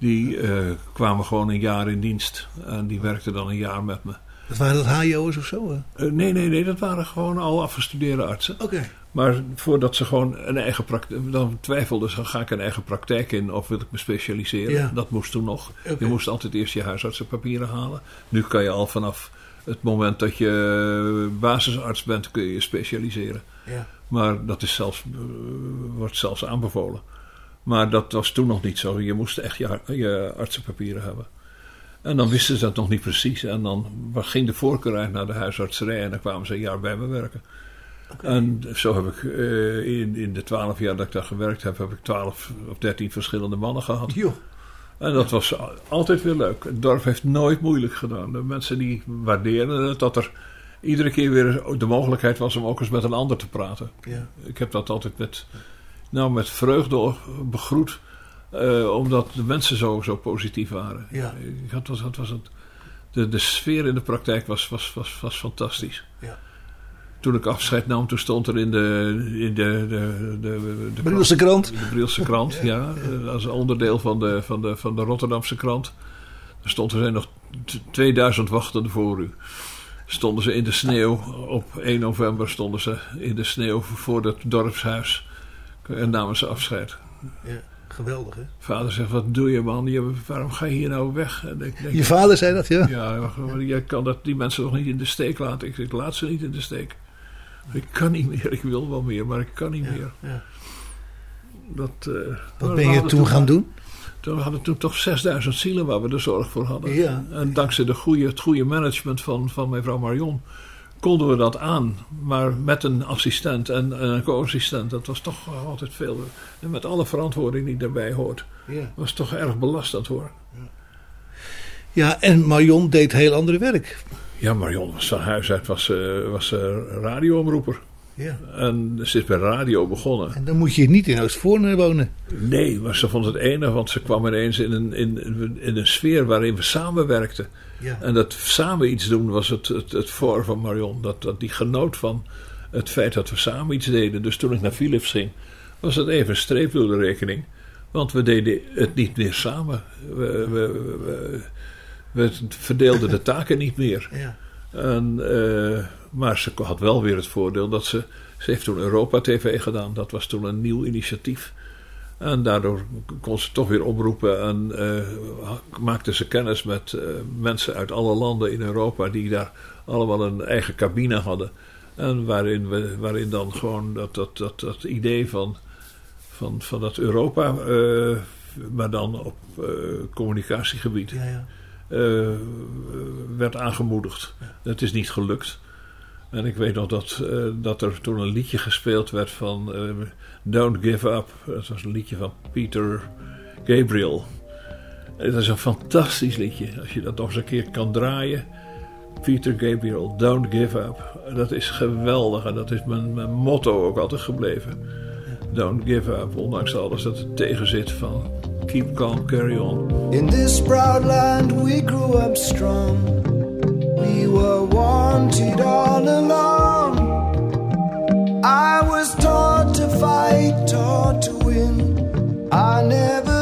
die eh, kwamen gewoon een jaar in dienst. En die werkten dan een jaar met me. Dat waren dat HJO's of zo? Eh, nee, nee, nee. Dat waren gewoon al afgestudeerde artsen. Oké. Maar voordat ze gewoon een eigen praktijk. Dan twijfelden ze: ga ik een eigen praktijk in of wil ik me specialiseren? Ja. Dat moest toen nog. Je moest altijd eerst je huisartsenpapieren halen. Nu kan je al vanaf het moment dat je basisarts bent, kun je je specialiseren. Ja. Maar dat is zelfs, eh, wordt zelfs aanbevolen. Maar dat was toen nog niet zo. Je moest echt je, je artsenpapieren hebben. En dan wisten ze dat nog niet precies. En dan ging de voorkeur uit naar de huisartserij. En dan kwamen ze een jaar bij me werken. En zo heb ik eh, in, in de twaalf jaar dat ik daar gewerkt heb, heb ik twaalf of dertien verschillende mannen gehad. Joh. En dat was altijd weer leuk. Het dorp heeft nooit moeilijk gedaan. De mensen die waarderen het dat er iedere keer weer de mogelijkheid was om ook eens met een ander te praten. Ja. Ik heb dat altijd met, nou, met vreugde begroet. eh, omdat de mensen zo, zo positief waren. Ja. Ik had, was, was het, de, de sfeer in de praktijk was, was, was, was fantastisch. Ja. Toen ik afscheid nam, toen stond er in de, in de, de, de, de, Brielse krant. de Brielse krant, ja. Als onderdeel van de, van de, van de Rotterdamse krant. Er stond er zijn nog t- 2000 wachtende voor u. Stonden ze in de sneeuw. Op 1 november stonden ze in de sneeuw voor het dorpshuis. En namen ze afscheid. Ja. Geweldig, hè? Vader zegt, wat doe je man? Je, waarom ga je hier nou weg? En ik denk, Je vader zei dat, ja? ja, je kan dat, die mensen nog niet in de steek laten. Ik laat ze niet in de steek. Ik kan niet meer, ik wil wel meer, maar ik kan niet meer. ja. Dat, eh, Wat ben je toen gaan doen? Toen we hadden toen toch 6000 zielen waar we er zorg voor hadden. Ja. En dankzij de goede, het goede management van, van mevrouw Marion konden we dat aan. Maar met een assistent en, en een co-assistent, dat was toch altijd veel. En met alle verantwoording die daarbij hoort, Ja. was toch erg belastend hoor. Ja, en Marion deed heel ander werk. Ja, Marion was van huis uit was, eh, was eh, radioomroeper. Ja. En ze is bij radio begonnen. En dan moet je niet in Oostvoorne wonen. Nee, maar ze vond het enig, want ze kwam ineens in een, in, in een sfeer waarin we samenwerkten. Ja. En dat samen iets doen was het, het, het voor van Marion. Dat, dat die genoot van het feit dat we samen iets deden. Dus toen ik naar Philips ging, was het even een streep door de rekening. Want we deden het niet meer samen. We, we, we, we verdeelden de taken niet meer. Ja. En, eh, maar ze had wel weer het voordeel dat ze. Ze heeft toen Europa TV gedaan. Dat was toen een nieuw initiatief. En daardoor kon ze toch weer oproepen en eh, maakte ze kennis met eh, mensen uit alle landen in Europa die daar allemaal een eigen cabine hadden. En waarin, we, waarin dan gewoon dat, dat, dat, dat idee van, van, van dat Europa, eh, maar dan op communicatiegebied, Ja, ja. werd aangemoedigd. Het is niet gelukt. En ik weet nog dat, eh, dat er toen een liedje gespeeld werd van eh, Don't Give Up. Dat was een liedje van Peter Gabriel. Het is een fantastisch liedje. Als je dat nog eens een keer kan draaien. Peter Gabriel, Don't Give Up. Dat is geweldig en dat is mijn, mijn motto ook altijd gebleven. Don't give up, ondanks alles dat er tegen zit van keep calm, carry on. In this proud land we grew up strong. We were wanted all along. I was taught to fight, taught to win. I never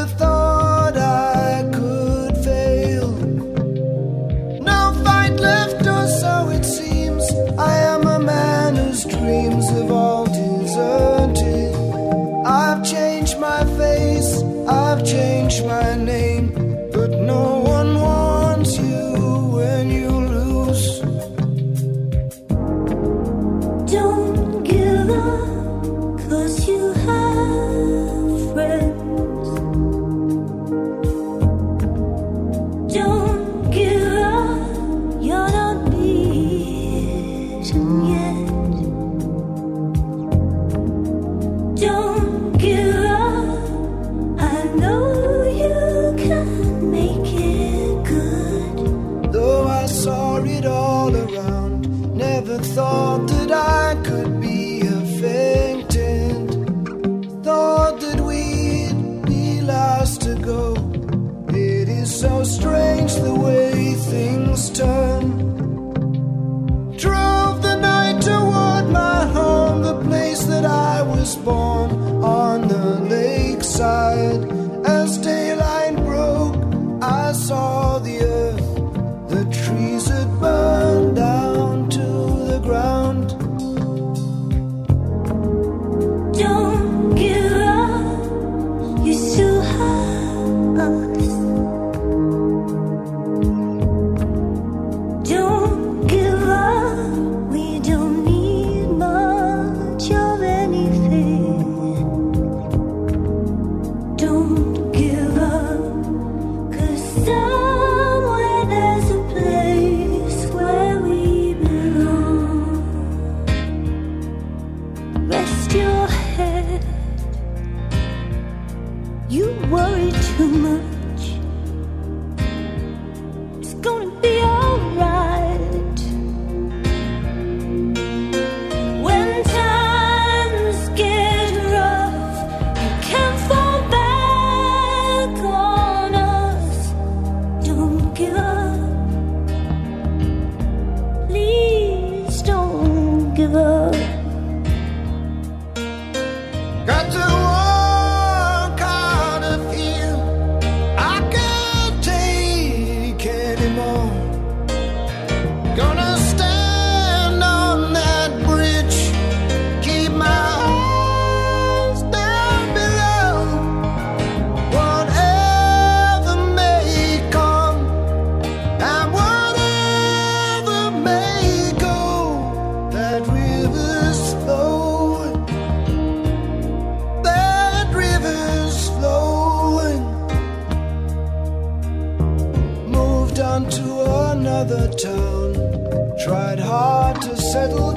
seduce.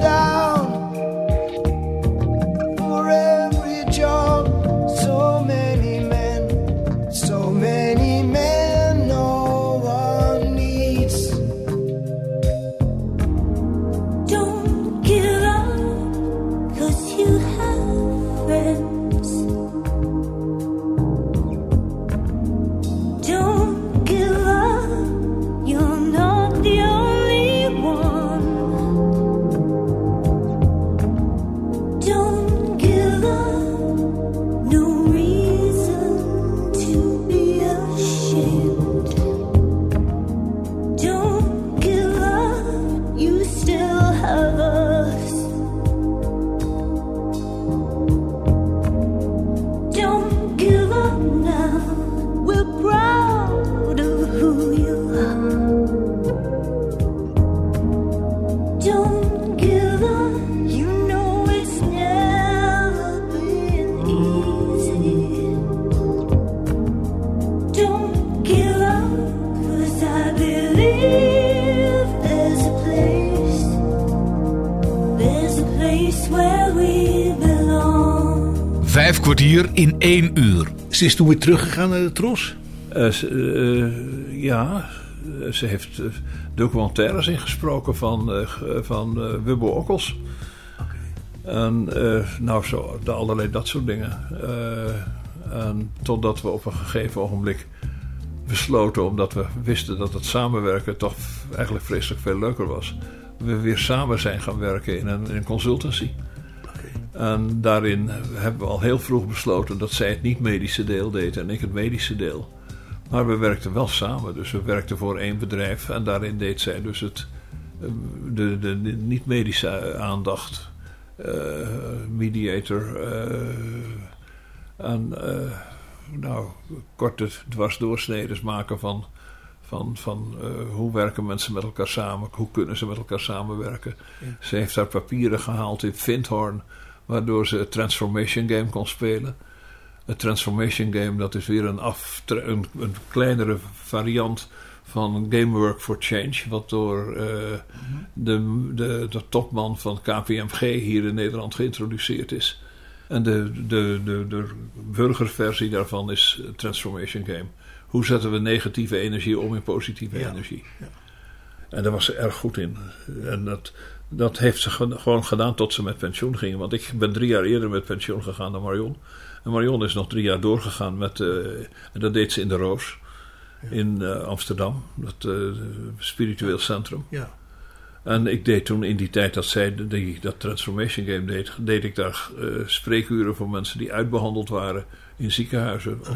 Vijf kwartier in één uur. Ze is toen weer teruggegaan naar de Tros. Eh, ze- eh, ja, eh, ze heeft documentaires ingesproken van, eh, eh, van eh, Wubbo Okkels. En eh, nou zo, de allerlei dat soort dingen. Eh, en totdat we op een gegeven ogenblik besloten, omdat we wisten dat het samenwerken toch eigenlijk vreselijk veel leuker was. We weer samen zijn gaan werken in een, in een consultancy. En daarin hebben we al heel vroeg besloten dat zij het niet-medische deel deed en ik het medische deel. Maar we werkten wel samen, dus we werkten voor één bedrijf en daarin deed zij dus het, eh, de, de, de niet-medische aandacht, eh, mediator. eh, en eh, nou, korte dwarsdoorsneden maken van, van, van eh, hoe werken mensen met elkaar samen, hoe kunnen ze met elkaar samenwerken. Ze heeft haar papieren gehaald in Vindhorn, waardoor ze het Transformation Game kon spelen. Het Transformation Game, dat is weer een, af, een, een kleinere variant van Gamework for Change, wat door eh, de, de, de topman van KPMG hier in Nederland geïntroduceerd is. En de, de, de, de burgerversie daarvan is Transformation Game. Hoe zetten we negatieve energie om in positieve Ja. energie? En daar was ze erg goed in. En dat, dat heeft ze ge- gewoon gedaan tot ze met pensioen gingen. Want ik ben drie jaar eerder met pensioen gegaan dan Marion. En Marion is nog drie jaar doorgegaan met. eh, en dat deed ze in de Roos. In eh, Amsterdam, dat eh, spiritueel centrum. Ja. En ik deed toen in die tijd dat zij die, dat Transformation Game deed, deed ik daar spreekuren voor mensen die uitbehandeld waren in ziekenhuizen. Of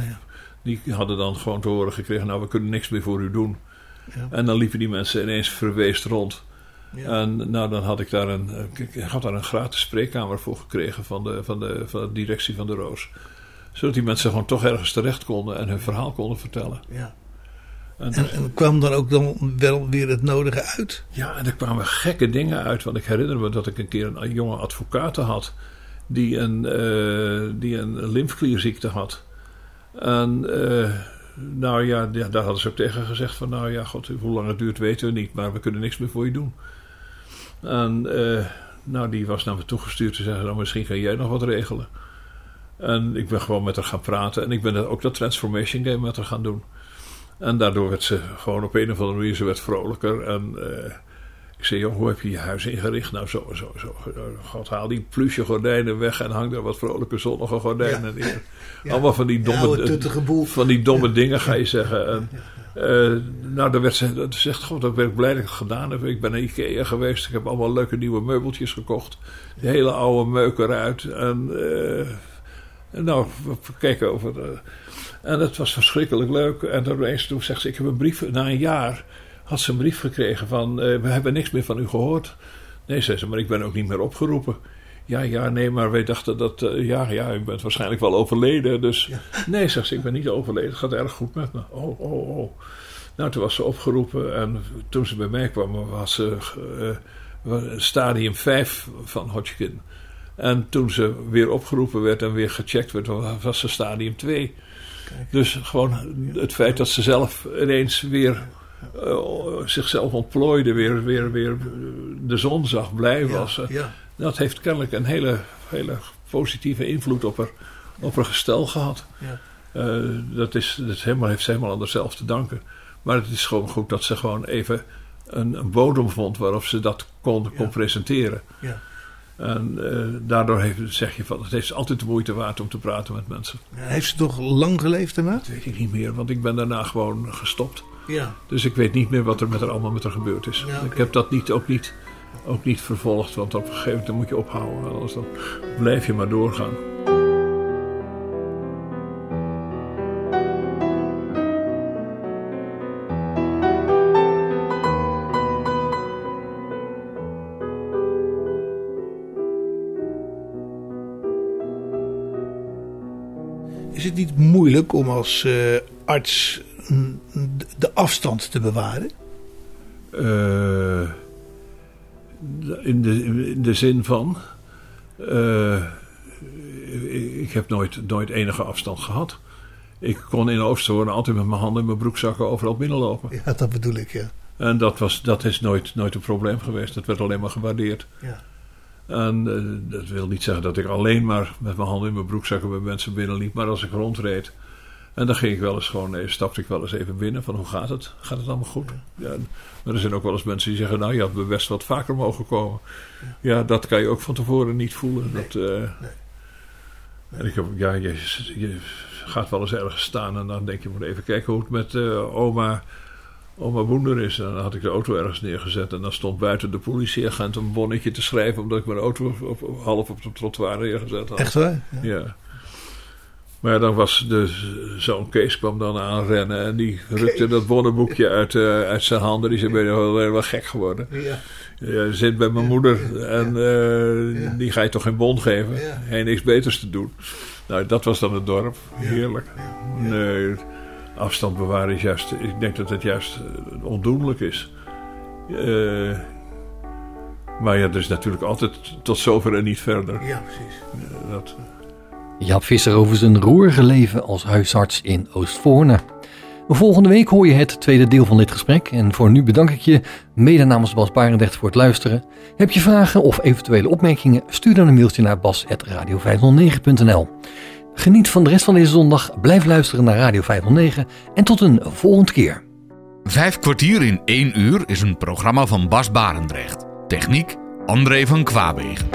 Die hadden dan gewoon te horen gekregen, nou we kunnen niks meer voor u doen. Ja. En dan liepen die mensen ineens verweest rond. Ja. En nou, dan had ik daar een, ik had daar een gratis spreekkamer voor gekregen van de, van, de, van de directie van de Roos. Zodat die mensen gewoon toch ergens terecht konden en hun verhaal konden vertellen. Ja. En, En, en kwam dan ook dan wel weer het nodige uit? Ja, en er kwamen gekke dingen uit. Want ik herinner me dat ik een keer een jonge advocaat had. Die een, eh, die een lymfklierziekte had. En eh, nou ja, ja, daar hadden ze ook tegen gezegd van... Nou ja, god, hoe lang het duurt weten we niet. Maar we kunnen niks meer voor je doen. En eh, nou, die was naar me toegestuurd te zeggen... Nou, misschien kan jij nog wat regelen. En ik ben gewoon met haar gaan praten. En ik ben ook dat Transformation Game met haar gaan doen. En daardoor werd ze gewoon op een of andere manier... Ze werd vrolijker en... eh, zei, joh, hoe heb je je huis ingericht? Nou, zo, zo, zo. God, haal die plusje gordijnen weg en hang er wat vrolijke zonnige gordijnen neer. Ja. Allemaal van die domme, van die domme dingen, ga je zeggen. En, eh, nou, dan werd ze, dat zegt, god, dat ben ik blij dat ik het gedaan heb. Ik ben naar Ikea geweest, ik heb allemaal leuke nieuwe meubeltjes gekocht. Die hele oude meuk eruit. En, eh, nou, we kijken over... eh, en het was verschrikkelijk leuk. En toen zegt ze, ik heb een brief, na een jaar had ze een brief gekregen van... eh, we hebben niks meer van u gehoord. Nee, zei ze, maar ik ben ook niet meer opgeroepen. Ja, ja, nee, maar wij dachten dat... eh, ja, ja, u bent waarschijnlijk wel overleden. Dus nee, zegt ze, ik ben niet overleden. Het gaat erg goed met me. Oh, oh, oh. Nou, toen was ze opgeroepen. En toen ze bij mij kwam, was ze eh, stadium 5 van Hodgkin. En toen ze weer opgeroepen werd en weer gecheckt werd, was ze stadium 2. Dus gewoon het feit dat ze zelf ineens weer zichzelf ontplooide, weer, weer, weer de zon zag, blij was. Eh, ja. Dat heeft kennelijk een hele, hele positieve invloed op haar, op haar gestel gehad. Ja. Eh, dat is, dat helemaal, heeft ze helemaal aan zichzelf te danken. Maar het is gewoon goed dat ze gewoon even een, een bodem vond waarop ze dat kon, kon presenteren. Ja. En eh, daardoor heeft, zeg je van het heeft altijd de moeite waard om te praten met mensen. Heeft ze toch lang geleefd daarna? Dat weet ik niet meer, want ik ben daarna gewoon gestopt. Ja. Dus ik weet niet meer wat er met haar allemaal met haar gebeurd is. Ja. Ik heb dat niet, ook, niet, ook niet vervolgd, want op een gegeven moment moet je ophouden. Anders dan blijf je maar doorgaan. Het niet moeilijk om als eh, arts de afstand te bewaren? Eh, in, de, in de zin van. eh, ik heb nooit, nooit enige afstand gehad. Ik kon in Oosterhoorn altijd met mijn handen in mijn broekzakken overal binnenlopen. Ja, dat bedoel ik, ja. En dat, was, dat is nooit, nooit een probleem geweest. Dat werd alleen maar gewaardeerd. Ja. En eh, dat wil niet zeggen dat ik alleen maar met mijn handen in mijn broekzakken bij mensen binnenliep. Maar als ik rondreed. En dan ging ik wel eens gewoon, eh, stapte ik wel eens even binnen. Van hoe gaat het? Gaat het allemaal goed? Ja, maar er zijn ook wel eens mensen die zeggen, nou je had best wat vaker mogen komen. Ja, dat kan je ook van tevoren niet voelen. Dat, eh, En ik heb, ja, je, je gaat wel eens ergens staan en dan denk je, moet even kijken hoe het met oma, oma Boender is. En dan had ik de auto ergens neergezet en dan stond buiten de politieagent een bonnetje te schrijven omdat ik mijn auto op, op- half op het trottoir neergezet had. Echt waar? Ja. Maar dan was de zoon Kees kwam dan aanrennen en die rukte dat bonnenboekje uit, eh, uit zijn handen. Die zei, ben je wel, wel gek geworden. Ja. Ja, zit bij mijn moeder en eh, die ga je toch geen bon geven? Hij niks beters te doen. Nou, dat was dan het dorp. Heerlijk. Nee, afstand bewaren is juist... Ik denk dat het juist eh, ondoenlijk is. Eh, maar ja, dus natuurlijk altijd tot zover en niet verder. Ja, precies. Dat, Jaap Visser over zijn roerige leven als huisarts in Oostvoorne. Volgende week hoor je het tweede deel van dit gesprek. En voor nu bedank ik je, mede namens Bas Barendrecht, voor het luisteren. Heb je vragen of eventuele opmerkingen? Stuur dan een mailtje naar bas.radio509.nl Geniet van de rest van deze zondag, blijf luisteren naar Radio 509 en tot een volgende keer. Vijf kwartier in één uur is een programma van Bas Barendrecht. Techniek André van Kwaabegen.